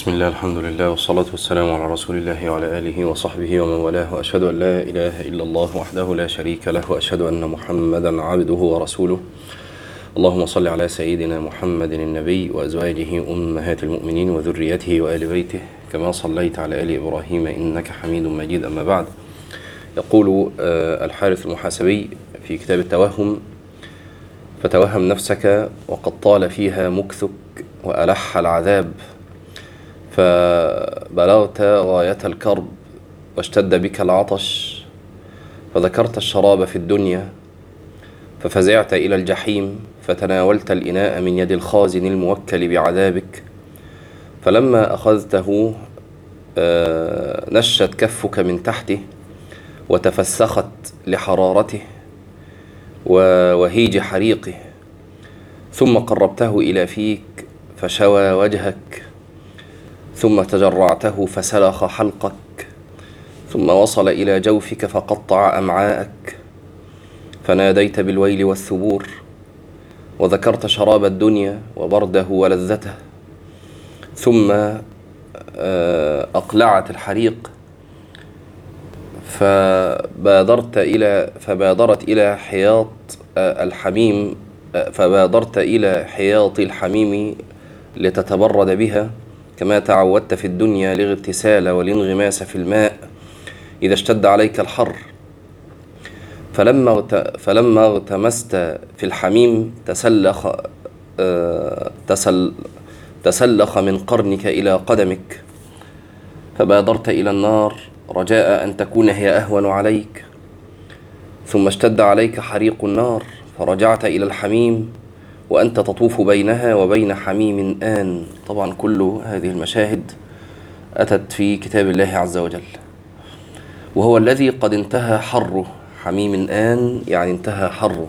بسم الله الحمد لله والصلاة والسلام على رسول الله وعلى آله وصحبه ومن والاه وأشهد أن لا إله إلا الله وحده لا شريك له وأشهد أن محمدا عبده ورسوله اللهم صل على سيدنا محمد النبي وأزواجه أمهات المؤمنين وذريته وآل بيته كما صليت على آل إبراهيم إنك حميد مجيد أما بعد يقول الحارث المحاسبي في كتاب التوهم فتوهم نفسك وقد طال فيها مكثك وألح العذاب فبلغت غاية الكرب واشتد بك العطش فذكرت الشراب في الدنيا ففزعت إلى الجحيم فتناولت الإناء من يد الخازن الموكل بعذابك فلما أخذته آه، نشت كفك من تحته وتفسخت لحرارته ووهيج حريقه ثم قربته إلى فيك فشوى وجهك ثم تجرعته فسلخ حلقك ثم وصل إلى جوفك فقطع أمعاءك. فناديت بالويل والثبور وذكرت شراب الدنيا وبرده ولذته. ثم آه، أقلعت الحريق فبادرت إلى فبادرت إلى حياط آه، الحميم آه، فبادرت إلى حياط الحميم لتتبرد بها. كما تعودت في الدنيا الاغتسال والانغماس في الماء إذا اشتد عليك الحر. فلما فلما اغتمست في الحميم تسلخ آه، تسل تسلخ من قرنك إلى قدمك. فبادرت إلى النار رجاء أن تكون هي أهون عليك. ثم اشتد عليك حريق النار فرجعت إلى الحميم. وأنت تطوف بينها وبين حميم آن. طبعا كل هذه المشاهد أتت في كتاب الله عز وجل. وهو الذي قد انتهى حره حميم آن يعني انتهى حره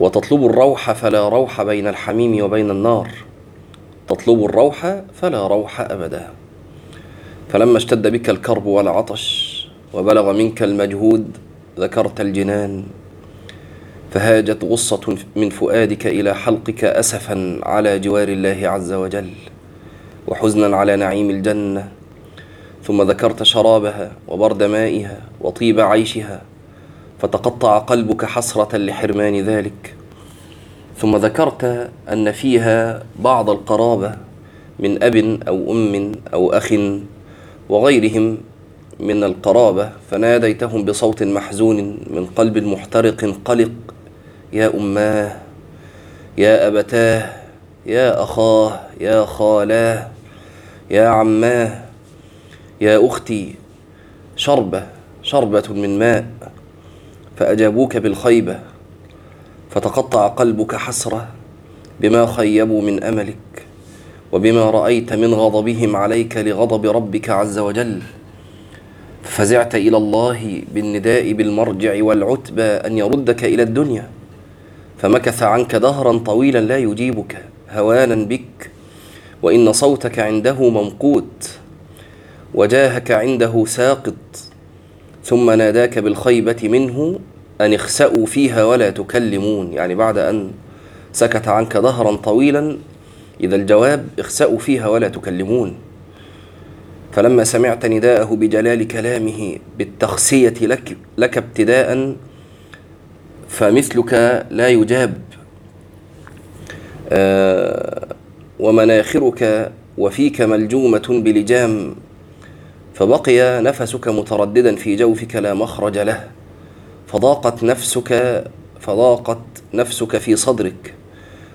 وتطلب الروح فلا روح بين الحميم وبين النار. تطلب الروح فلا روح أبدا. فلما اشتد بك الكرب والعطش وبلغ منك المجهود ذكرت الجنان. فهاجت غصة من فؤادك إلى حلقك أسفا على جوار الله عز وجل وحزنا على نعيم الجنة ثم ذكرت شرابها وبرد مائها وطيب عيشها فتقطع قلبك حسرة لحرمان ذلك. ثم ذكرت أن فيها بعض القرابة من أب أو أم أو أخ وغيرهم من القرابة فناديتهم بصوت محزون من قلب محترق قلق يا أماه يا أبتاه يا أخاه يا خالاه يا عماه يا أختي. شربة شربة من ماء فأجابوك بالخيبة. فتقطع قلبك حسرة بما خيبوا من أملك وبما رأيت من غضبهم عليك لغضب ربك عز وجل. ففزعت إلى الله بالنداء بالمرجع والعتبى أن يردك إلى الدنيا. فمكث عنك دهرا طويلا لا يجيبك هوانا بك وإن صوتك عنده ممقوت وجاهك عنده ساقط ثم ناداك بالخيبة منه أن اخسأوا فيها ولا تكلمون. يعني بعد أن سكت عنك دهرا طويلا إذا الجواب اخسأوا فيها ولا تكلمون. فلما سمعت نداءه بجلال كلامه بالتخسية لك, لك ابتداء فمثلك لا يجاب. آه، ومناخرك وفيك ملجومة بلجام فبقي نفسك مترددا في جوفك لا مخرج له فضاقت نفسك فضاقت نفسك في صدرك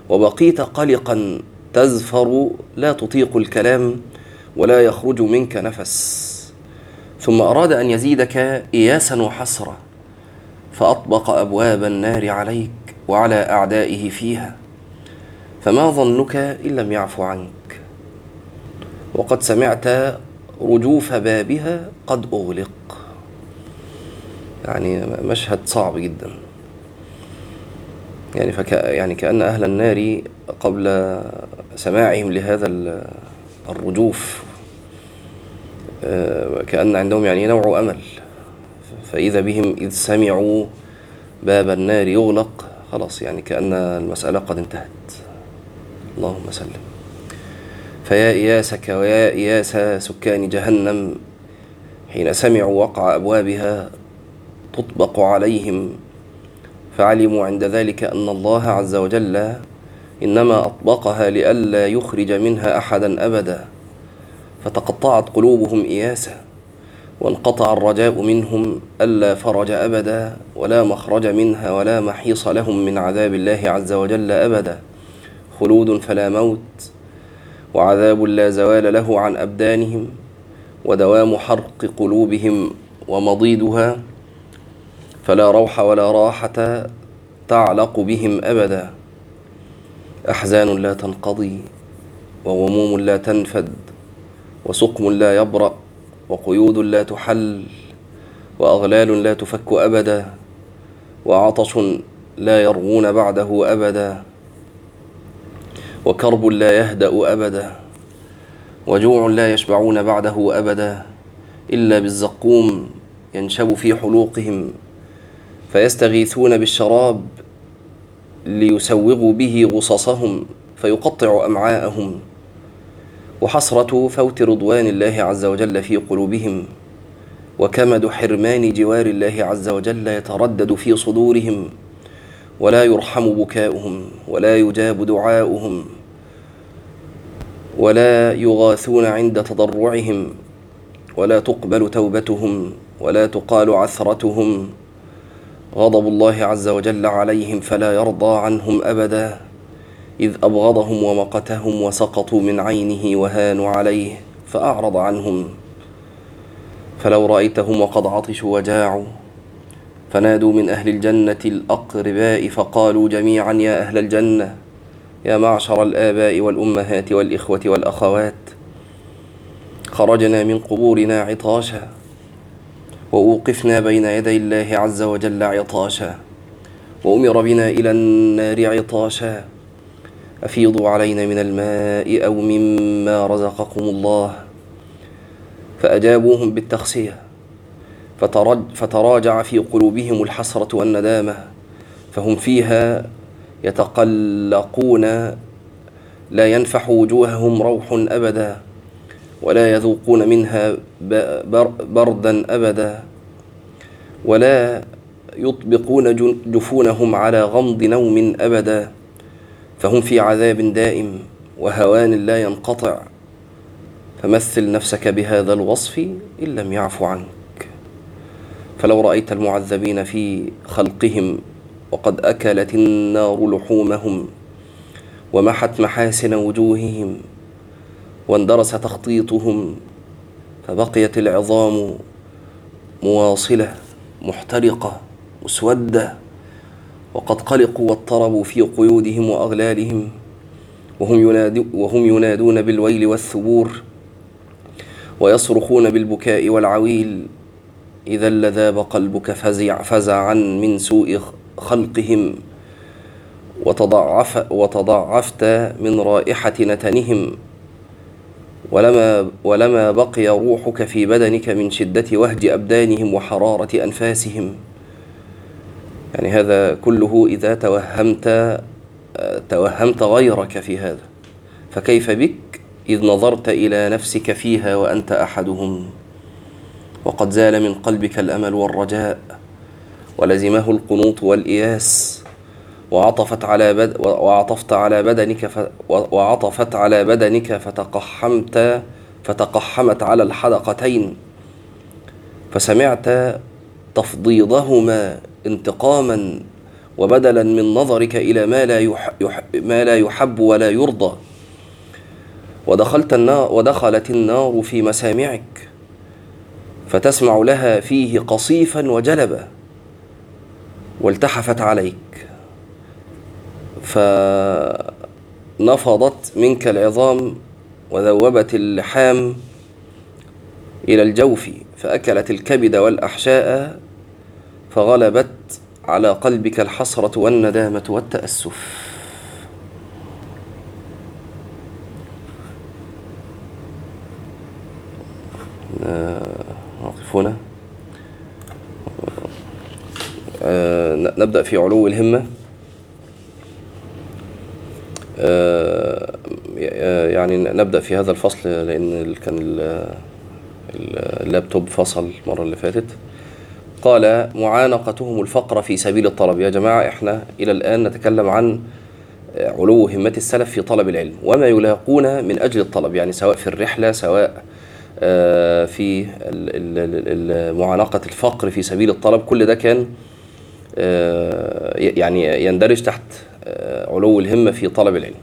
وبقيت قلقا تزفر لا تطيق الكلام ولا يخرج منك نفس ثم أراد أن يزيدك إياسا وحسرة فأطبق أبواب النار عليك وعلى أعدائه فيها فما ظنك إن لم يعفو عنك. وقد سمعت رجوف بابها قد أغلق. يعني مشهد صعب جدا. يعني فك يعني كأن أهل النار قبل سماعهم لهذا الرجوف آه، كأن عندهم يعني نوع أمل. فإذا بهم إذ سمعوا باب النار يغلق خلاص يعني كأن المسألة قد انتهت. اللهم سلم. فيا إياسك ويا إياس سكان جهنم حين سمعوا وقع أبوابها تطبق عليهم فعلموا عند ذلك أن الله عز وجل إنما أطبقها لئلا يخرج منها أحدا أبدا. فتقطعت قلوبهم إياسا. وانقطع الرجاء منهم ألا فرج أبدا ولا مخرج منها ولا محيص لهم من عذاب الله عز وجل أبدا. خلود فلا موت وعذاب لا زوال له عن أبدانهم ودوام حرق قلوبهم ومضيدها فلا روح ولا راحة تعلق بهم أبدا. أحزان لا تنقضي وغموم لا تنفد وسقم لا يبرأ وقيود لا تحل وأغلال لا تفك أبدا وعطش لا يرغون بعده أبدا وكرب لا يهدأ أبدا وجوع لا يشبعون بعده أبدا إلا بالزقوم ينشب في حلوقهم فيستغيثون بالشراب ليسوغوا به غصصهم فيقطع أمعاءهم. وحسرة فوت رضوان الله عز وجل في قلوبهم وكمد حرمان جوار الله عز وجل يتردد في صدورهم ولا يرحم بكاؤهم ولا يجاب دعاؤهم ولا يغاثون عند تضرعهم ولا تقبل توبتهم ولا تقال عثرتهم. غضب الله عز وجل عليهم فلا يرضى عنهم أبدا. إذ أبغضهم ومقتهم وسقطوا من عينه وهانوا عليه فأعرض عنهم. فلو رأيتهم وقد عطشوا وجاعوا. فنادوا من أهل الجنة الأقرباء فقالوا جميعا يا أهل الجنة يا معشر الآباء والأمهات والإخوة والأخوات. خرجنا من قبورنا عطاشا وأوقفنا بين يدي الله عز وجل عطاشا وأمر بنا إلى النار عطاشا. افيضوا علينا من الماء أو مما رزقكم الله فأجابوهم بالتخسيه فتراجع في قلوبهم الحسرة والندامة فهم فيها يتقلقون. لا ينفح وجوههم روح أبدا ولا يذوقون منها بردا أبدا ولا يطبقون جفونهم على غمض نوم أبدا. فهم في عذاب دائم وهوان لا ينقطع. فمثل نفسك بهذا الوصف إن لم يعفو عنك. فلو رأيت المعذبين في خلقهم وقد أكلت النار لحومهم ومحت محاسن وجوههم واندرس تخطيطهم فبقيت العظام مواصلة محترقة مسودة. وقد قلقوا واضطربوا في قيودهم وأغلالهم وهم, ينادو وهم ينادون بالويل والثبور ويصرخون بالبكاء والعويل إذا لذاب قلبك فزع فزعا من سوء خلقهم وتضعف وتضعفت من رائحة نتنهم ولما ولما بقي روحك في بدنك من شدة وهج أبدانهم وحرارة أنفاسهم. يعني هذا كله إذا توهمت توهمت غيرك في هذا. فكيف بك؟ إذ نظرت إلى نفسك فيها وأنت أحدهم. وقد زال من قلبك الأمل والرجاء ولزمه القنوط والإياس. وعطفت على بد وعطفت على بدنك ف وعطفت على بدنك فتقحمت فتقحمت على الحلقتين فسمعت تفضيضهما. انتقاما وبدلا من نظرك إلى ما لا يح يح ما لا يحب ولا يرضى. ودخلت النار ودخلت النار في مسامعك فتسمع لها فيه قصيفا وجلبا والتحفت عليك. فنفضت منك العظام وذوبت اللحام إلى الجوف فأكلت الكبد والأحشاء فغلبت على قلبك الحسرة والندامة والتأسف. نقف هنا. آه، نبدأ في علو الهمة. آه، يعني نبدأ في هذا الفصل لأن كان اللابتوب فصل المرة اللي فاتت. قال معانقتهم الفقر في سبيل الطلب. يا جماعة إحنا إلى الآن نتكلم عن علو همة السلف في طلب العلم وما يلاقون من أجل الطلب يعني سواء في الرحلة سواء آه، في معانقة الفقر في سبيل الطلب. كل ده كان آه، يعني يندرج تحت آه، علو الهمة في طلب العلم.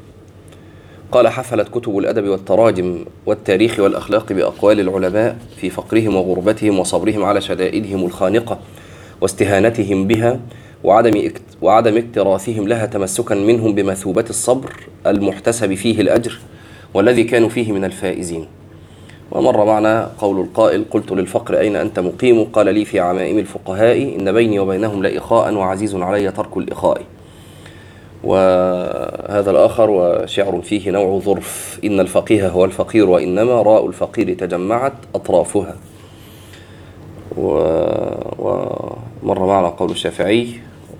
قال حفلت كتب الأدب والتراجم والتاريخ والأخلاق بأقوال العلماء في فقرهم وغربتهم وصبرهم على شدائدهم الخانقة واستهانتهم بها وعدم وعدم اكتراثهم لها تمسكا منهم بمثوبة الصبر المحتسب فيه الأجر والذي كانوا فيه من الفائزين. ومر معنا قول القائل قلت للفقر أين أنت مقيم؟ قال لي في عمائم الفقهاء إن بيني وبينهم لإخاء وعزيز علي ترك الإخاء. وهذا الآخر وشعر فيه نوع ظرف. إن الفقيه هو الفقير وإنما راء الفقير تجمعت أطرافها. ومر معنا قول الشافعي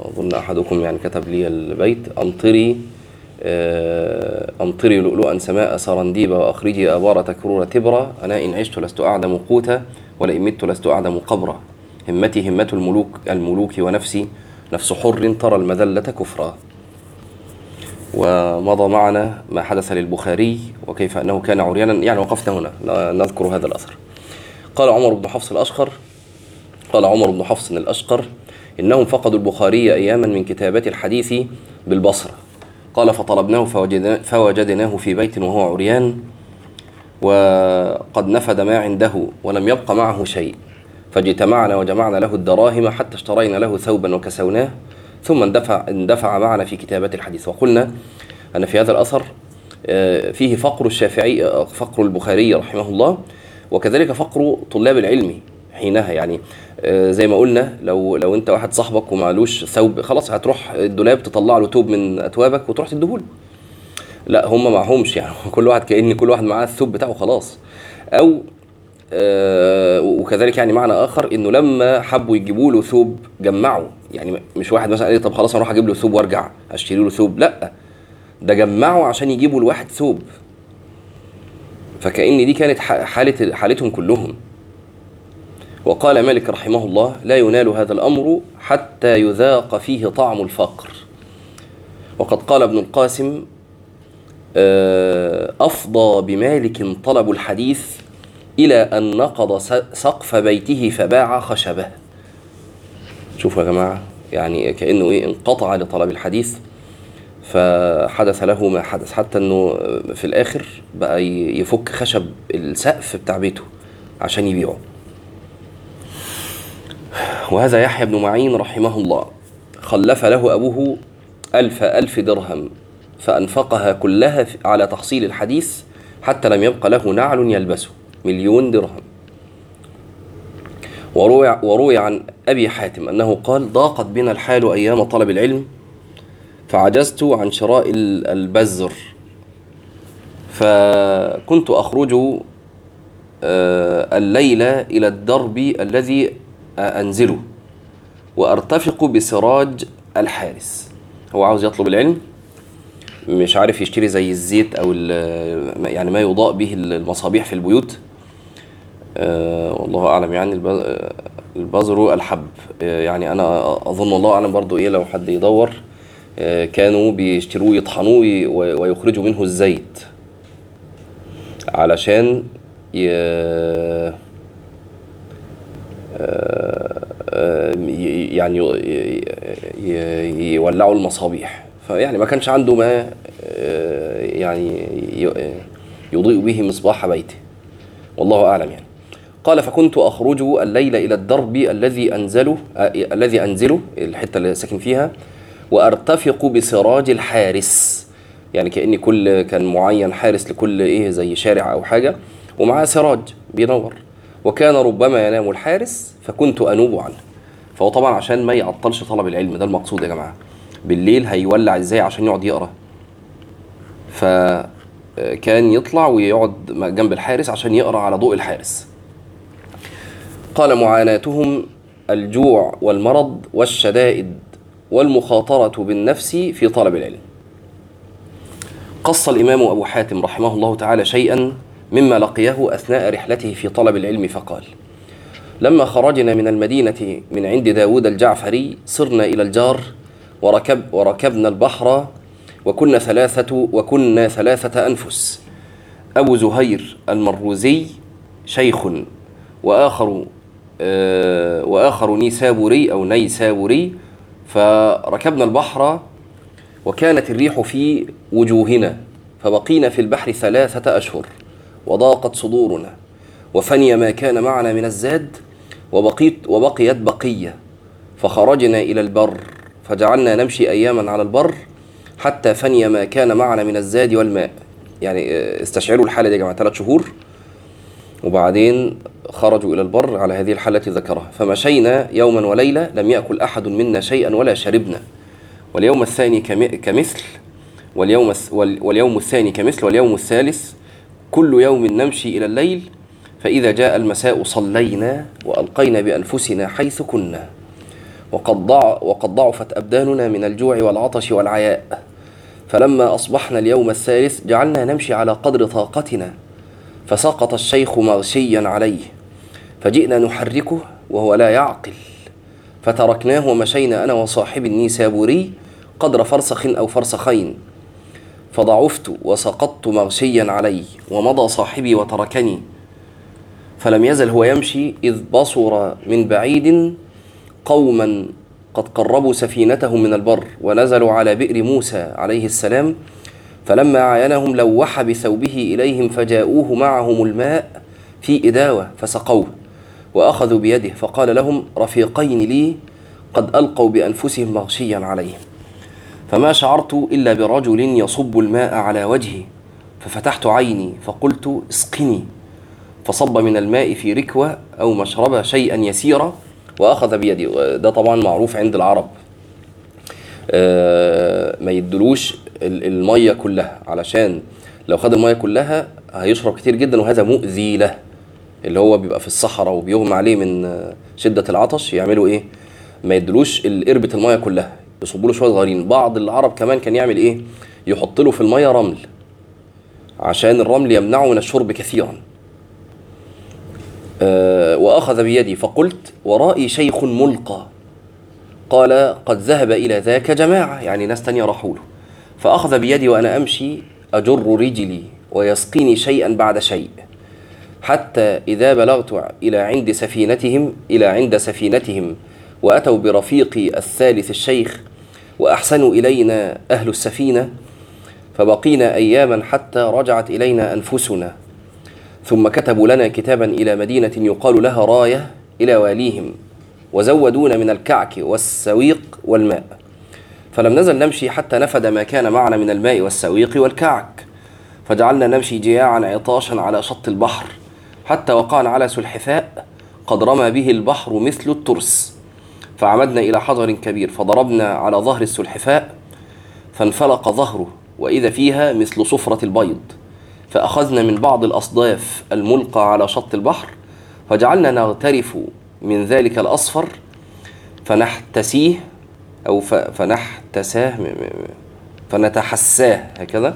أظن أحدكم يعني كتب لي البيت أمطري آه، أمطري لؤلؤا سماء سرنديب وأخرجي آبار تكرور تبرا أنا إن عشت لست أعدم قوتا ولئن مت لست أعدم قبرا. همتي همة الملوك الملوك ونفسي نفس حر ترى المذلة كفرا. ومضى معنا ما حدث للبخاري وكيف أنه كان عريانا. يعني وقفنا هنا. نذكر هذا الأثر. قال عمر بن حفص الأشقر قال عمر بن حفص الأشقر إنهم فقدوا البخاري أياما من كتابة الحديث بالبصرة. قال فطلبناه فوجدناه في بيت وهو عريان وقد نفد ما عنده ولم يبق معه شيء. فاجتمعنا وجمعنا له الدراهم حتى اشترينا له ثوبا وكسوناه. ثم اندفع اندفع معنا في كتابة الحديث. وقلنا أن في هذا الأثر آه، فيه فقر الشافعي آه، فقر البخاري رحمه الله وكذلك فقر طلاب العلم حينها. يعني آه، زي ما قلنا لو لو أنت واحد صاحبك ومعلوش ثوب خلاص هتروح الدولاب تطلع له توب من اثوابك وتروح تديهوله. لا هم معهمش. يعني كل واحد كان كل واحد معاه الثوب بتاعه خلاص. أو وكذلك يعني معنى آخر إنه لما حبوا يجيبوا له ثوب جمعوا يعني مش واحد مثلا قال طب خلاص أروح أجيب له ثوب وأرجع أشتري له ثوب لأ ده جمعوا عشان يجيبوا لواحد ثوب. فكأن دي كانت حالة حالتهم كلهم. وقال مالك رحمه الله لا ينال هذا الأمر حتى يذاق فيه طعم الفقر. وقد قال ابن القاسم آه، أفضى بمالك طلب الحديث إلى أن نقض سقف بيته فباع خشبه. شوفوا يا جماعة يعني كأنه إيه انقطع لطلب الحديث فحدث له ما حدث. حتى أنه في الآخر بقى يفك خشب السقف بتاع بيته عشان يبيعه. وهذا يحيى بن معين رحمه الله. خلف له أبوه ألف ألف درهم فأنفقها كلها على تحصيل الحديث حتى لم يبق له نعل يلبسه. مليون درهم. وروي, وروي عن أبي حاتم أنه قال ضاقت بنا الحال أيام طلب العلم فعجزت عن شراء البزر فكنت أخرج آه، الليلة إلى الدرب الذي أنزله وأرتفق بسراج الحارس. هو عاوز يطلب العلم مش عارف يشتري زي الزيت أو يعني ما يضاء به المصابيح في البيوت. والله أعلم. يعني البذر الحب. أه يعني أنا أظن الله أعلم برضو إيه لو حد يدور كانوا بيشتروه يطحنوه ويخرجوا منه الزيت علشان ي... يعني يولعوا المصابيح. فيعني ما كانش عنده ما آه، يعني يضيء به مصباح بيته. والله أعلم يعني. قال فكنت أخرج الليل إلى الدرب الذي أنزله آه، الذي أنزله الحتة اللي ساكن فيها وأرتفق بسراج الحارس. يعني كأني كل كان معين حارس لكل إيه زي شارع أو حاجة ومعاه سراج بينور. وكان ربما ينام الحارس فكنت أنوب عنه. فهو طبعا عشان ما يعطلش طلب العلم ده المقصود يا جماعة. بالليل هيولع إزاي عشان يقعد يقرأ؟ فكان يطلع ويقعد جنب الحارس عشان يقرأ على ضوء الحارس. قال معاناتهم الجوع والمرض والشدائد والمخاطرة بالنفس في طلب العلم. قص الإمام أبو حاتم رحمه الله تعالى شيئا مما لقيه أثناء رحلته في طلب العلم فقال لما خرجنا من المدينة من عند داود الجعفري صرنا إلى الجار وركب وركبنا البحر وكنا ثلاثة وكنا ثلاثة أنفس أبو زهير المروزي شيخ وآخر وآخر نيسابوري أو نيسابوري فركبنا البحر وكانت الريح في وجوهنا فبقينا في البحر ثلاثة أشهر وضاقت صدورنا وفني ما كان معنا من الزاد وبقيت وبقيت بقية فخرجنا إلى البر فجعلنا نمشي أياما على البر حتى فني ما كان معنا من الزاد والماء. يعني آه، استشعروا الحالة دي يا جماعة ثلاث شهور. وبعدين خرجوا إلى البر على هذه الحالة التي ذكرها. فمشينا يوما وليلة لم يأكل أحد منا شيئا ولا شربنا. واليوم الثاني كم- كمثل واليوم واليوم الثاني كمثل واليوم الثالث كل يوم نمشي إلى الليل فإذا جاء المساء صلينا وألقينا بأنفسنا حيث كنا. وقد, ضع وقد ضعفت أبداننا من الجوع والعطش والعياء. فلما أصبحنا اليوم الثالث جعلنا نمشي على قدر طاقتنا. فسقط الشيخ مغشيا عليه فجئنا نحركه وهو لا يعقل. فتركناه ومشينا أنا وصاحبي النيسابوري قدر فرسخ أو فرسخين. فضعفت وسقطت مغشيا علي ومضى صاحبي وتركني. فلم يزل هو يمشي إذ بصر من بعيد قوما قد قربوا سفينتهم من البر ونزلوا على بئر موسى عليه السلام فلما عاينهم لوح بثوبه إليهم فجاءوه معهم الماء في إداوة فسقوه وأخذوا بيده فقال لهم رفيقين لي قد ألقوا بأنفسهم مغشيا عليهم فما شعرت إلا برجل يصب الماء على وجهي ففتحت عيني فقلت اسقني فصب من الماء في ركوة أو مشربة شيئا يسيرا وأخذ بيدي ده طبعا معروف عند العرب. آه، ما يدلوش ال- المية كلها علشان لو خد المية كلها هيشرب كتير جدا وهذا مؤذي له. اللي هو بيبقى في الصحراء وبيغمى عليه من شدة العطش يعملوا إيه؟ ما يدلوش قربة المية كلها. يصبوا له شوية صغيرين بعض العرب كمان كان يعمل إيه؟ يحط له في المية رمل. عشان الرمل يمنعه من الشرب كثيرا. آه، وأخذ بيدي. فقلت ورائي شيخ ملقى. قال قد ذهب إلى ذاك جماعة. يعني ناس تانية راحوا له. فأخذ بيدي وأنا أمشي أجر رجلي ويسقيني شيئا بعد شيء حتى إذا بلغت إلى عند سفينتهم إلى عند سفينتهم وأتوا برفيقي الثالث الشيخ وأحسنوا إلينا أهل السفينة فبقينا أياما حتى رجعت إلينا أنفسنا. ثم كتبوا لنا كتابا إلى مدينة يقال لها راية إلى واليهم وزودونا من الكعك والسويق والماء. فلم نزل نمشي حتى نفد ما كان معنا من الماء والسويق والكعك. فجعلنا نمشي جياعا عطاشا على شط البحر حتى وقعنا على سلحفاء قد رمى به البحر مثل الترس. فعمدنا إلى حجر كبير فضربنا على ظهر السلحفاء فانفلق ظهره وإذا فيها مثل صفرة البيض. فأخذنا من بعض الأصداف الملقى على شط البحر فجعلنا نغترف من ذلك الأصفر فنحتسيه أو فنحتساه فنتحساه هكذا.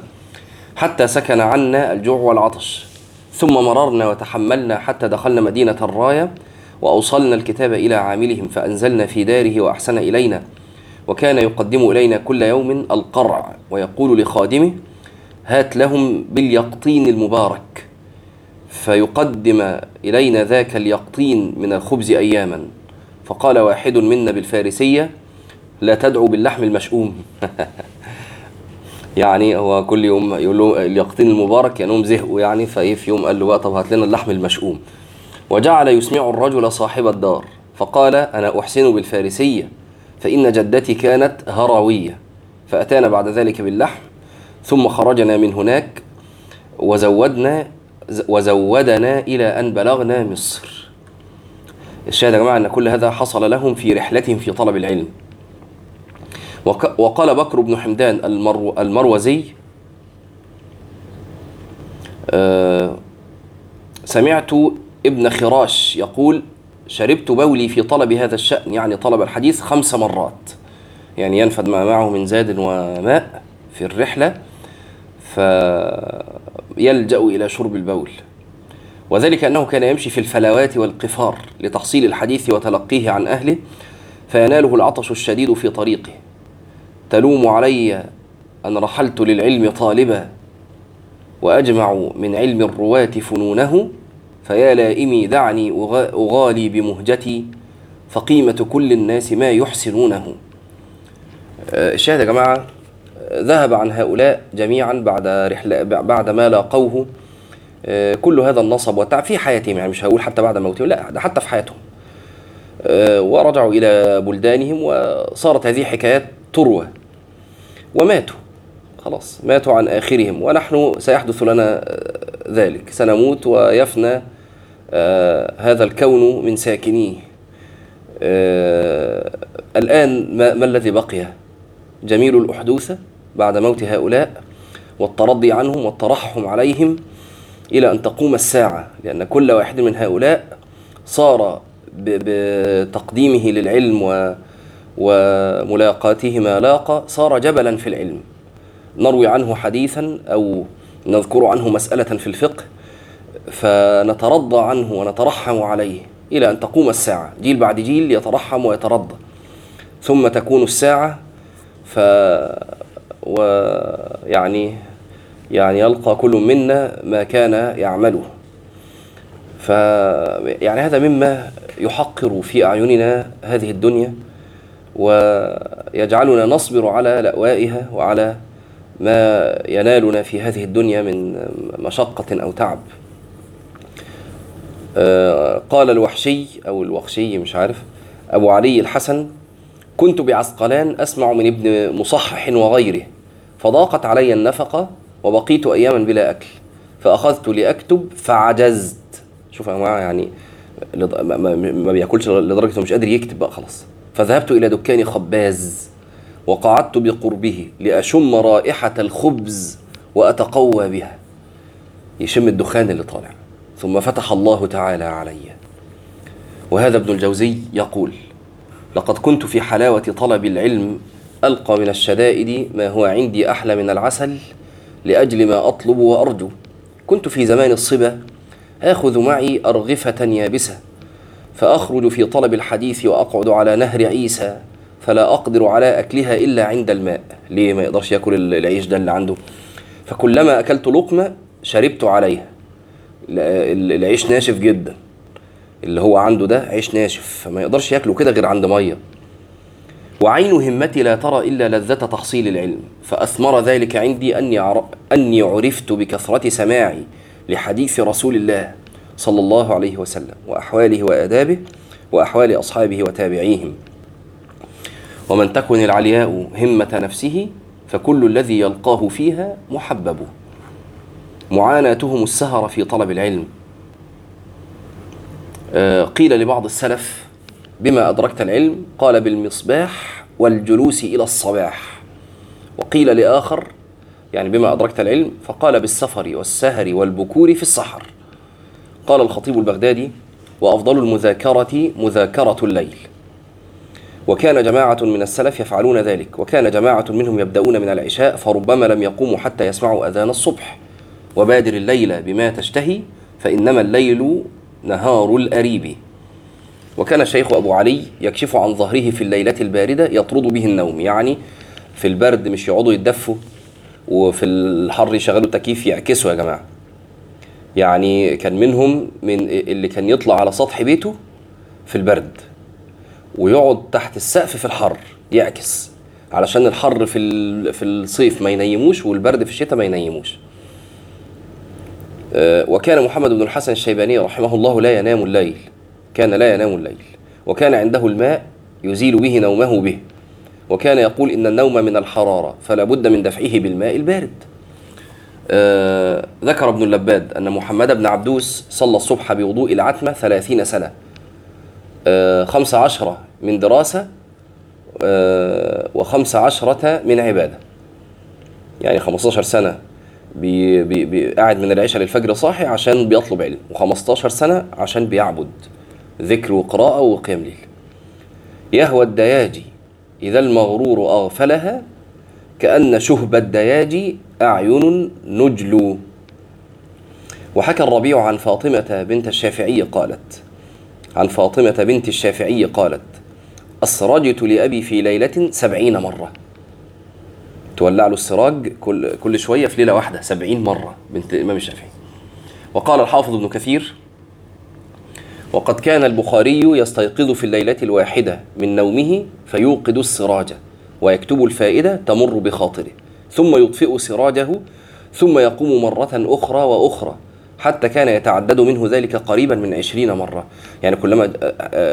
حتى سكن عنا الجوع والعطش. ثم مررنا وتحملنا حتى دخلنا مدينة الراية وأوصلنا الكتاب إلى عاملهم فأنزلنا في داره وأحسن إلينا. وكان يقدم إلينا كل يوم القرع ويقول لخادمه هات لهم باليقطين المبارك. فيقدم إلينا ذاك اليقطين من الخبز أياما. فقال واحد منا بالفارسية لا تدعو باللحم المشؤوم. يعني هو كل يوم يقول له اليقطين المبارك كانهم زهقوا يعني فإيه في يوم قال له بقى طب هات لنا اللحم المشؤوم. وجعل يسمع الرجل صاحب الدار فقال أنا أحسن بالفارسية فإن جدتي كانت هرويه فأتانا بعد ذلك باللحم ثم خرجنا من هناك وزودنا وزودنا إلى أن بلغنا مصر. الشاهد يا جماعة أن كل هذا حصل لهم في رحلتهم في طلب العلم. وقال بكر بن حمدان المرو المروزي آه، سمعت ابن خراش يقول شربت بولي في طلب هذا الشأن. يعني طلب الحديث خمس مرات. يعني ينفد ما معه من زاد وماء في الرحلة فيلجأ إلى شرب البول. وذلك أنه كان يمشي في الفلوات والقفار لتحصيل الحديث وتلقيه عن أهله فيناله العطش الشديد في طريقه. تلوم علي أن رحلت للعلم طالبا وأجمع من علم الرواة فنونه فيا لائمي دعني أغالي بمهجتي فقيمة كل الناس ما يحسنونه. آه، الشاهد يا جماعة ذهب عن هؤلاء جميعا بعد رحلة بعد ما لاقوه. آه، كل هذا النصب والتعب في حياتهم يعني مش هقول حتى بعد موتهم لا ده حتى في حياتهم. آه، ورجعوا إلى بلدانهم وصارت هذه حكايات تروى. وماتوا. خلاص ماتوا عن آخرهم ونحن سيحدث لنا ذلك. سنموت ويفنى هذا الكون من ساكنيه. الآن ما, ما الذي بقي؟ جميل الأحدوثة بعد موت هؤلاء والترضي عنهم والترحم عليهم إلى أن تقوم الساعة لأن كل واحد من هؤلاء صار بتقديمه للعلم و وملاقاته ما لاقى صار جبلا في العلم. نروي عنه حديثا أو نذكر عنه مسألة في الفقه فنترضى عنه ونترحم عليه إلى أن تقوم الساعة. جيل بعد جيل يترحم ويترضى. ثم تكون الساعة ف ويعني يعني يلقى كل منا ما كان يعمله. ف يعني هذا مما يحقر في أعيننا هذه الدنيا. ويجعلنا نصبر على لأوائها وعلى ما ينالنا في هذه الدنيا من مشقة أو تعب. آه، قال الوحشي أو الوخشي مش عارف أبو علي الحسن كنت بعسقلان أسمع من ابن مصحح وغيره فضاقت علي النفقة وبقيت أياما بلا أكل فأخذت لأكتب فعجزت. شوف يا جماعة يعني ما بياكلش لدرجة مش قادر يكتب بقى خلاص. فذهبت إلى دكان خباز وقعدت بقربه لأشم رائحة الخبز وأتقوى بها. يشم الدخان اللي طالع. ثم فتح الله تعالى علي. وهذا ابن الجوزي يقول لقد كنت في حلاوة طلب العلم ألقى من الشدائد ما هو عندي أحلى من العسل لأجل ما أطلب وأرجو. كنت في زمان الصبا آخذ معي أرغفة يابسة فأخرج في طلب الحديث وأقعد على نهر عيسى فلا أقدر على أكلها إلا عند الماء. ليه ما يقدرش يأكل العيش ده اللي عنده؟ فكلما أكلت لقمة شربت عليها. العيش ناشف جدا. اللي هو عنده ده عيش ناشف فما يقدرش ياكله كده غير عند مية. وعين همتي لا ترى إلا لذة تحصيل العلم. فأثمر ذلك عندي أني, أني عرفت بكثرة سماعي لحديث رسول الله. صلى الله عليه وسلم وأحواله وآدابه وأحوال أصحابه وتابعيهم. ومن تكن العلياء همة نفسه فكل الذي يلقاه فيها محبب. معاناتهم السهر في طلب العلم. آه، قيل لبعض السلف بما أدركت العلم قال بالمصباح والجلوس إلى الصباح. وقيل لآخر يعني بما أدركت العلم فقال بالسفر والسهر والبكور في السحر. قال الخطيب البغدادي وأفضل المذاكرة مذاكرة الليل. وكان جماعة من السلف يفعلون ذلك وكان جماعة منهم يبدأون من العشاء فربما لم يقوموا حتى يسمعوا أذان الصبح. وبادر الليل بما تشتهي فإنما الليل نهار الأريب. وكان الشيخ أبو علي يكشف عن ظهره في الليلة الباردة يطرد به النوم يعني في البرد مش يقعدوا يتدفوا وفي الحر يشغلوا تكييف يعكسوا يا جماعة. يعني كان منهم من اللي كان يطلع على سطح بيته في البرد ويقعد تحت السقف في الحر يعكس علشان الحر في في الصيف ما ينيموش والبرد في الشتاء ما ينيموش. آه، وكان محمد بن الحسن الشيباني رحمه الله لا ينام الليل كان لا ينام الليل وكان عنده الماء يزيل به نومه به وكان يقول إن النوم من الحرارة فلا بد من دفعه بالماء البارد. آه ذكر ابن اللباد أن محمد بن عبدوس صلى الصبح بوضوء العتمة ثلاثين سنة. آه خمس عشرة من دراسة آه وخمس عشرة من عبادة. يعني 15 سنة قاعد من العشاء للفجر صاحي عشان بيطلب علم و15 سنة عشان بيعبد ذكر وقراءة وقيام ليل يهوى الدياجي إذا المغرور أغفلها كأن شهب الدياج أعين نجلو. وحكى الربيع عن فاطمة بنت الشافعي قالت عن فاطمة بنت الشافعي قالت أسرجت لأبي في ليلة سبعين مرة. تولع له السراج كل, كل شوية في ليلة واحدة سبعين مرة بنت الإمام الشافعي. وقال الحافظ ابن كثير وقد كان البخاري يستيقظ في الليلة الواحدة من نومه فيوقد السراج ويكتب الفائدة تمر بخاطره ثم يطفئ سراجه ثم يقوم مرة أخرى وأخرى حتى كان يتعدد منه ذلك قريبا من عشرين مرة. يعني كلما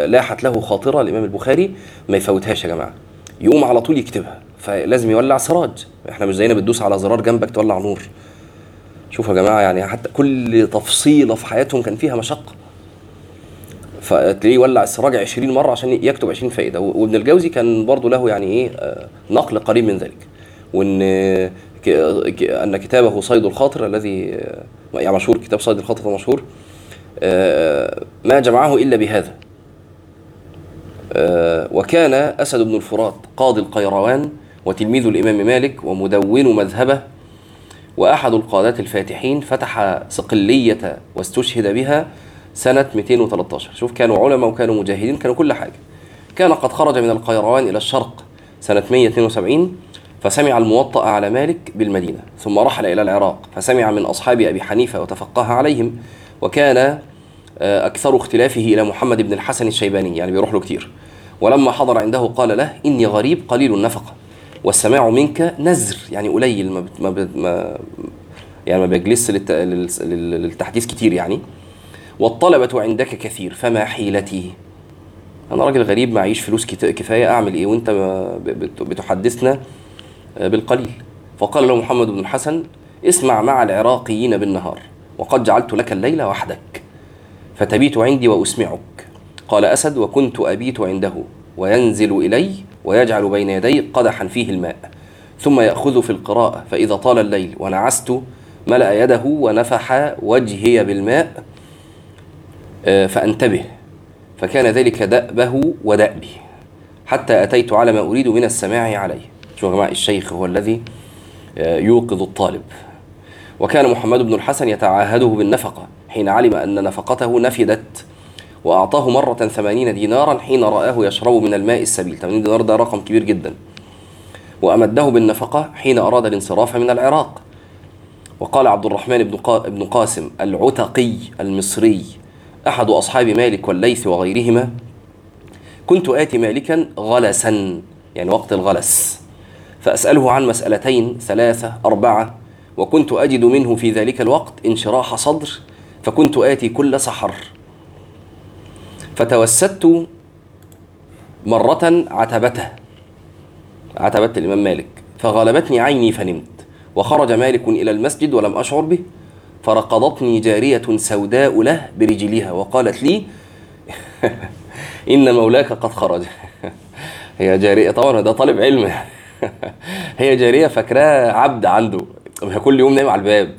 لاحت له خاطرة الإمام البخاري ما يفوتهاش يا جماعة. يقوم على طول يكتبها فلازم يولع سراج. إحنا مش زينا بتدوس على زرار جنبك تولع نور. شوفوا يا جماعة يعني حتى كل تفصيلة في حياتهم كان فيها مشقة. فتلاقيه يولع السراج 20 مرة عشان يكتب 20 فائدة. وابن الجوزي كان برضه له يعني إيه نقل قريب من ذلك. وإن أن كتابه صيد الخاطر الذي يعني مشهور كتاب صيد الخاطر مشهور ما جمعه إلا بهذا. وكان أسد بن الفرات قاضي القيروان وتلميذ الإمام مالك ومدون مذهبه وأحد القادات الفاتحين فتح صقلية واستشهد بها سنة 213 شوف كانوا علماء وكانوا مجاهدين كانوا كل حاجة. كان قد خرج من القيروان إلى الشرق سنة 172 فسمع الموطأ على مالك بالمدينة ثم رحل إلى العراق فسمع من أصحاب أبي حنيفة وتفقه عليهم وكان أكثر اختلافه إلى محمد بن الحسن الشيباني يعني بيروح له كتير. ولما حضر عنده قال له إني غريب قليل النفقة والسماع منك نزر يعني قليل ما, ما, ما يعني ما بيجلس للت... للتحديث كتير يعني. والطلبة عندك كثير فما حيلتي أنا راجل غريب معيش فلوس كفاية أعمل إيه وأنت بتحدثنا؟ بالقليل. فقال له محمد بن الحسن اسمع مع العراقيين بالنهار وقد جعلت لك الليل وحدك فتبيت عندي وأسمعك. قال أسد وكنت أبيت عنده وينزل إلي ويجعل بين يدي قدحا فيه الماء ثم يأخذ في القراءة فإذا طال الليل ونعست ملأ يده ونفح وجهي بالماء فانتبه. فكان ذلك دأبه ودأبي. حتى أتيت على ما أريد من السماع عليه. شوفوا يا جماعة الشيخ هو الذي يوقظ الطالب. وكان محمد بن الحسن يتعاهده بالنفقة حين علم أن نفقته نفدت وأعطاه مرة ثمانين دينارا حين رآه يشرب من الماء السبيل. 80 دينار ده رقم كبير جدا. وأمده بالنفقة حين أراد الانصراف من العراق. وقال عبد الرحمن بن قاسم العتقي المصري. أحد أصحاب مالك والليث وغيرهما كنت آتي مالكا غلسا يعني وقت الغلس فأسأله عن مسألتين ثلاثة أربعة وكنت أجد منه في ذلك الوقت انشراح صدر فكنت آتي كل سحر. فتوسدت مرة عتبته عتبت الإمام مالك فغلبتني عيني فنمت وخرج مالك إلى المسجد ولم أشعر به. فرقضتني جارية سوداء له برجلها وقالت لي إن مولاك قد خرج. هي جارية طبعا ده طالب علم. هي جارية فاكراه عبد عنده. كل يوم نايم على الباب.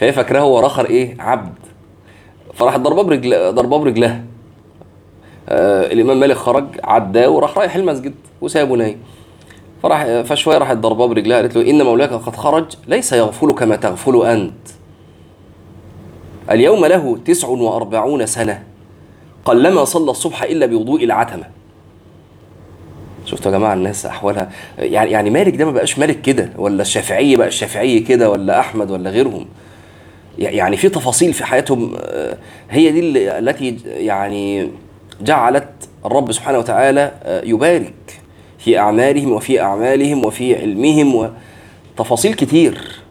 فهي فاكراه هو رخر إيه؟ عبد. فراح ضربة برجل ضربة برجلها. آه الإمام مالك خرج عداه وراح رايح المسجد وسابه نايم. فراح فشوية راحت ضربة برجلها قالت له إن مولاك قد خرج ليس يغفل كما تغفل أنت. اليوم له تسع وأربعون سنة. قلما صلى الصبح إلا بوضوء العتمة. شفتوا يا جماعة الناس أحوالها؟ يعني يعني مالك ده ما بقاش مالك كده؟ ولا الشافعية بقى الشافعية كده ولا أحمد ولا غيرهم؟ يعني في تفاصيل في حياتهم هي دي التي يعني جعلت الرب سبحانه وتعالى يبارك في أعمالهم وفي أعمالهم وفي علمهم وتفاصيل كتير.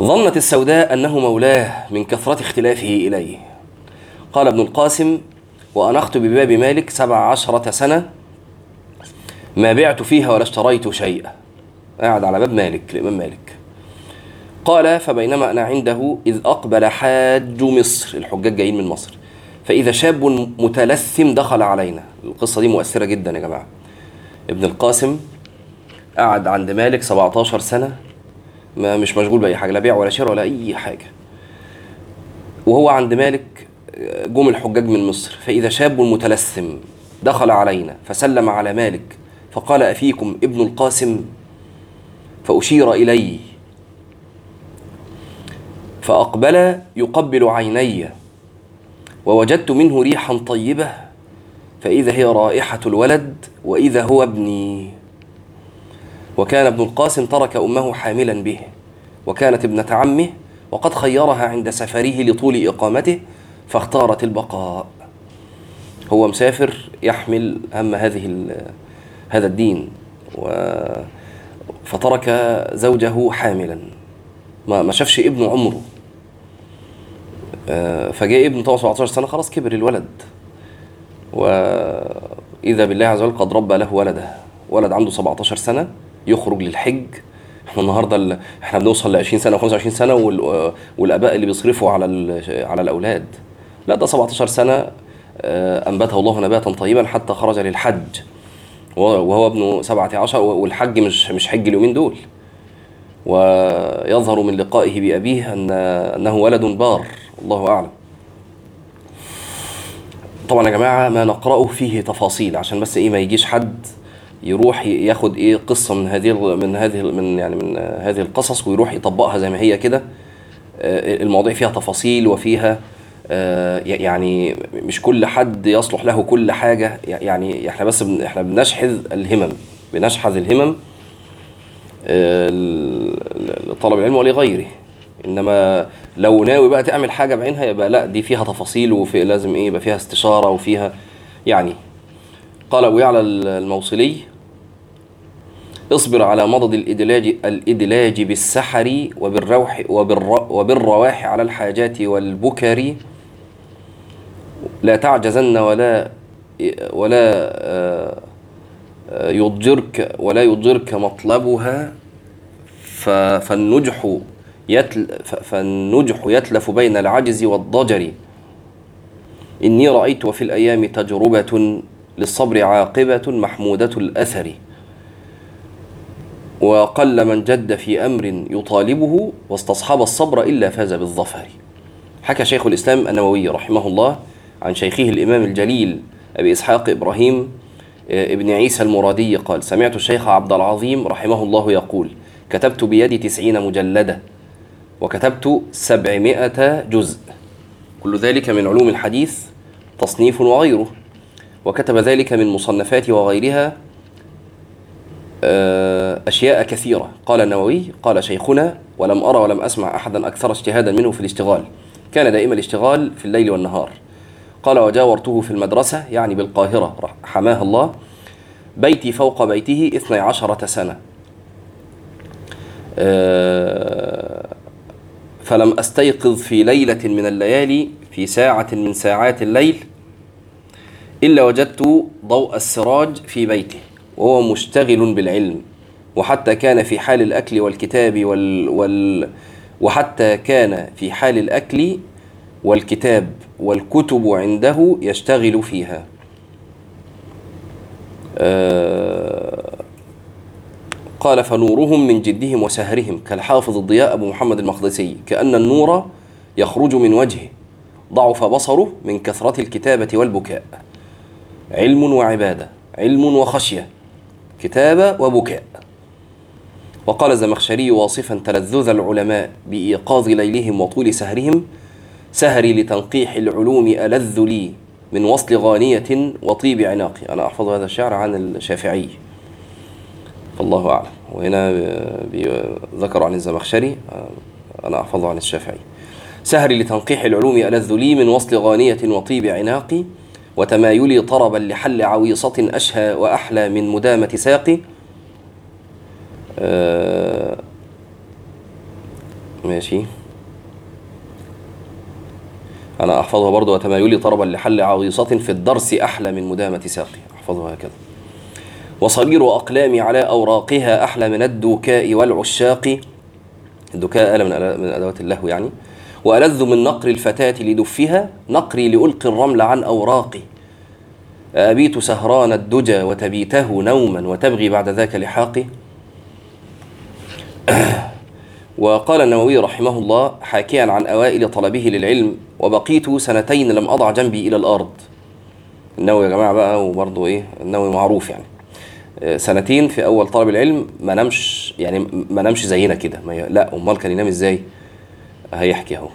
ظنت السوداء أنه مولاه من كثرة اختلافه إليه. قال ابن القاسم وأنخت بباب مالك سبع عشرة سنة ما بعت فيها ولا اشتريت شيئا. قاعد على باب مالك الإمام مالك. قال فبينما أنا عنده إذ أقبل حاج مصر. الحجاج جايين من مصر. فإذا شاب متلثم دخل علينا. القصة دي مؤثرة جدا يا جماعة. ابن القاسم قعد عند مالك 17 سنة ما مش مشغول بأي حاجة لا بيع ولا شراء ولا أي حاجة. وهو عند مالك جم الحجاج من مصر فإذا شاب متلثم دخل علينا فسلم على مالك فقال أفيكم ابن القاسم؟ فأشير إلي فأقبل يقبل عيني ووجدت منه ريحا طيبة فإذا هي رائحة الولد وإذا هو ابني. وكان ابن القاسم ترك أمه حاملا به وكانت ابنة عمه وقد خيرها عند سفره لطول إقامته فاختارت البقاء. هو مسافر يحمل هم هذه هذا الدين و فترك زوجه حاملا. ما ما شافش ابنه عمره. آه، فجاء ابنه طبعا 17 سنة خلاص كبر الولد. واذا بالله عز وجل قد ربى له ولده. ولد عنده 17 سنة. يخرج للحج. إحنا النهارده ال... إحنا بنوصل ل 20 سنة و25 سنة وال... والآباء اللي بيصرفوا على. على الأولاد. لا ده 17 سنة آه، أنبته الله نباتا طيبا حتى خرج للحج. وهو ابن سبعة عشر والحج مش مش حج اليومين دول. ويظهر من لقائه بأبيه أن أنه ولد بار. الله أعلم. طبعا يا جماعة ما نقرأه فيه تفاصيل عشان بس إيه ما يجيش حد يروح ياخد إيه قصة من هذه من هذه من يعني من هذه القصص ويروح يطبقها زي ما هي كده. آه، المواضيع فيها تفاصيل وفيها آه، يعني مش كل حد يصلح له كل حاجة. يعني إحنا بس إحنا بنشحذ الهمم بنشحذ الهمم آه، لطلب العلم ولغيره. إنما لو ناوي بقى تعمل حاجة بعينها يبقى لا دي فيها تفاصيل وفي لازم إيه يبقى فيها استشارة وفيها يعني. قال أبو يعلى الموصلي اصبر على مضض الإدلاج الإدلاج بالسحر وبالروح وبالر وبالرواح على الحاجات والبكر. لا تعجزن ولا ولا آه، يضجرك ولا يضجرك مطلبها. فالنجح يتل فالنجح يتلف بين العجز والضجر. إني رأيت وفي الأيام تجربة للصبر عاقبة محمودة الأثر. وقل من جد في أمر يطالبه واستصحب الصبر إلا فاز بالظفر. حكى شيخ الإسلام النووي رحمه الله عن شيخه الإمام الجليل أبي إسحاق إبراهيم آه، ابن عيسى المرادي قال سمعت الشيخ عبد العظيم رحمه الله يقول كتبت بيدي تسعين مجلدة وكتبت سبعمائة جزء. كل ذلك من علوم الحديث تصنيف وغيره. وكتب ذلك من مصنفات وغيرها أشياء كثيرة. قال النووي قال شيخنا ولم أرى ولم أسمع أحدا أكثر اجتهادا منه في الاشتغال. كان دائما الاشتغال في الليل والنهار. قال وجاورته في المدرسة يعني بالقاهرة. حماها الله. بيتي فوق بيته اثني عشرة سنة. آه، فلم أستيقظ في ليلة من الليالي في ساعة من ساعات الليل إلا وجدت ضوء السراج في بيته. وهو مشتغل بالعلم وحتى كان في حال الأكل والكتاب وال, وال وحتى كان في حال الأكل والكتاب والكتب عنده يشتغل فيها. آه قال فنورهم من جدهم وسهرهم كالحافظ الضياء أبو محمد المقدسي كأن النور يخرج من وجهه ضعف بصره من كثرة الكتابة والبكاء. علم وعبادة علم وخشية. كتابة وبكاء. وقال الزمخشري واصفا تلذذ العلماء بإيقاظ ليلهم وطول سهرهم سهري لتنقيح العلوم ألذ لي من وصل غانية وطيب عناقي. أنا أحفظ هذا الشعر عن الشافعي. فالله أعلم. وهنا ذكر عن الزمخشري. أنا أحفظه عن الشافعي. سهري لتنقيح العلوم ألذ لي من وصل غانية وطيب عناقي وتمايلي طربا لحل عويصة أشهى وأحلى من مدامة ساقي. آه ماشي. أنا أحفظها برضو وتمايلي طربا لحل عويصة في الدرس أحلى من مدامة ساقي. أحفظها هكذا. وصغير أقلامي على أوراقها أحلى من الدكاء والعشاق. الدكاء آلة من أدوات اللهو يعني. وألذ من نقر الفتاة لدفها نقري لألقي الرمل عن أوراقي. أبيت سهران الدجى وتبيته نوما وتبغي بعد ذاك لحاقي. وقال النووي رحمه الله حاكيا عن أوائل طلبه للعلم وبقيت سنتين لم أضع جنبي إلى الأرض. النووي يا جماعة بقى وبرضه إيه النووي معروف يعني. آه، سنتين في أول طلب العلم ما نامش يعني ما نامش زينا كده. لا أمال كان ينام إزاي؟ هيحكي اهو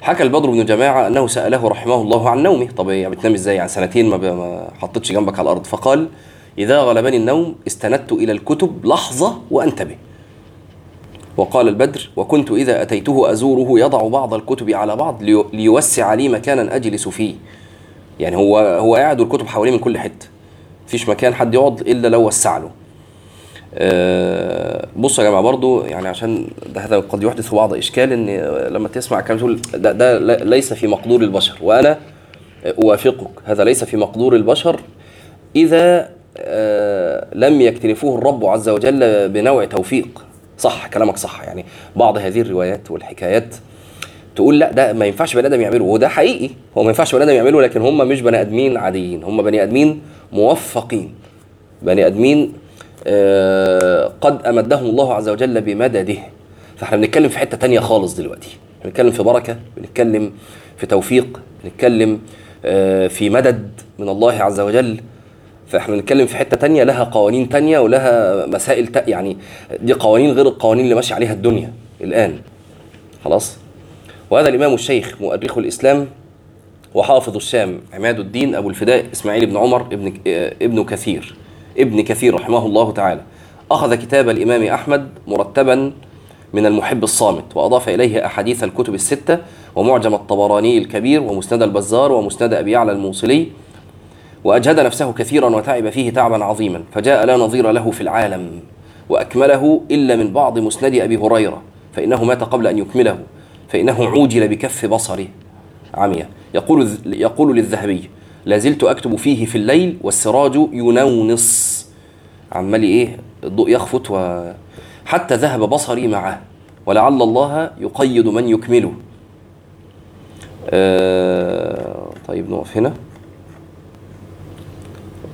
حكى البدر بن جماعة أنه سأله رحمه الله عن نومه. طب بتنام إزاي؟ يعني سنتين ما, حطيتش جنبك على الأرض. فقال إذا غلبني النوم استندت إلى الكتب لحظة وأنتبه. وقال البدر وكنت إذا أتيته أزوره يضع بعض الكتب على بعض لي- ليوسع لي مكانا أجلس فيه. يعني هو هو قاعد والكتب حواليه من كل حتة. مفيش مكان حد يقعد إلا لو وسع له. بصوا يا جماعة برضو يعني عشان ده هذا قد يحدث بعض إشكال إن لما تسمع كلام تقول ده, ده ليس في مقدور البشر وأنا أوافقك هذا ليس في مقدور البشر. إذا آه، لم يكتنفوه الرب عز وجل بنوع توفيق صح كلامك صح يعني بعض هذه الروايات والحكايات تقول لا ده ما ينفعش بني آدم يعمله وده حقيقي هو ما ينفعش بني آدم يعمله لكن هم مش بني آدمين عاديين هم بني آدمين موفقين بني آدمين آه، قد أمدهم الله عز وجل بمدده. فإحنا بنتكلم في حتة تانية خالص دلوقتي. بنتكلم في بركة بنتكلم في توفيق بنتكلم آه، في مدد من الله عز وجل. فإحنا بنتكلم في حتة تانية لها قوانين تانية ولها مسائل تا يعني دي قوانين غير القوانين اللي ماشي عليها الدنيا الآن. خلاص؟ وهذا الإمام الشيخ مؤرخ الإسلام وحافظ الشام عماد الدين أبو الفداء إسماعيل بن عمر ابن آه، ابن كثير. ابن كثير رحمه الله تعالى. أخذ كتاب الإمام أحمد مرتبا من المحب الصامت وأضاف إليه أحاديث الكتب الستة ومعجم الطبراني الكبير ومسند البزار ومسند أبي يعلى الموصلي وأجهد نفسه كثيرا وتعب فيه تعبا عظيما فجاء لا نظير له في العالم وأكمله إلا من بعض مسند أبي هريرة فإنه مات قبل أن يكمله فإنه عوجل بكف بصره. عميا. يقول يقول للذهبي لا زلت أكتب فيه في الليل والسراج ينونص. عمال إيه الضوء يخفت و حتى ذهب بصري معه. ولعل الله يقيد من يكمله. آه طيب نقف هنا.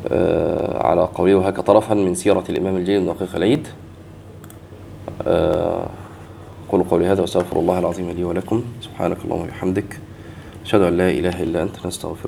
آه على قوله وهك طرفا من سيرة الإمام الجليل دقيق العيد. آه قولي هذا وأستغفر الله العظيم لي ولكم. سبحانك اللهم وبحمدك. أشهد أن لا إله إلا أنت نستغفرك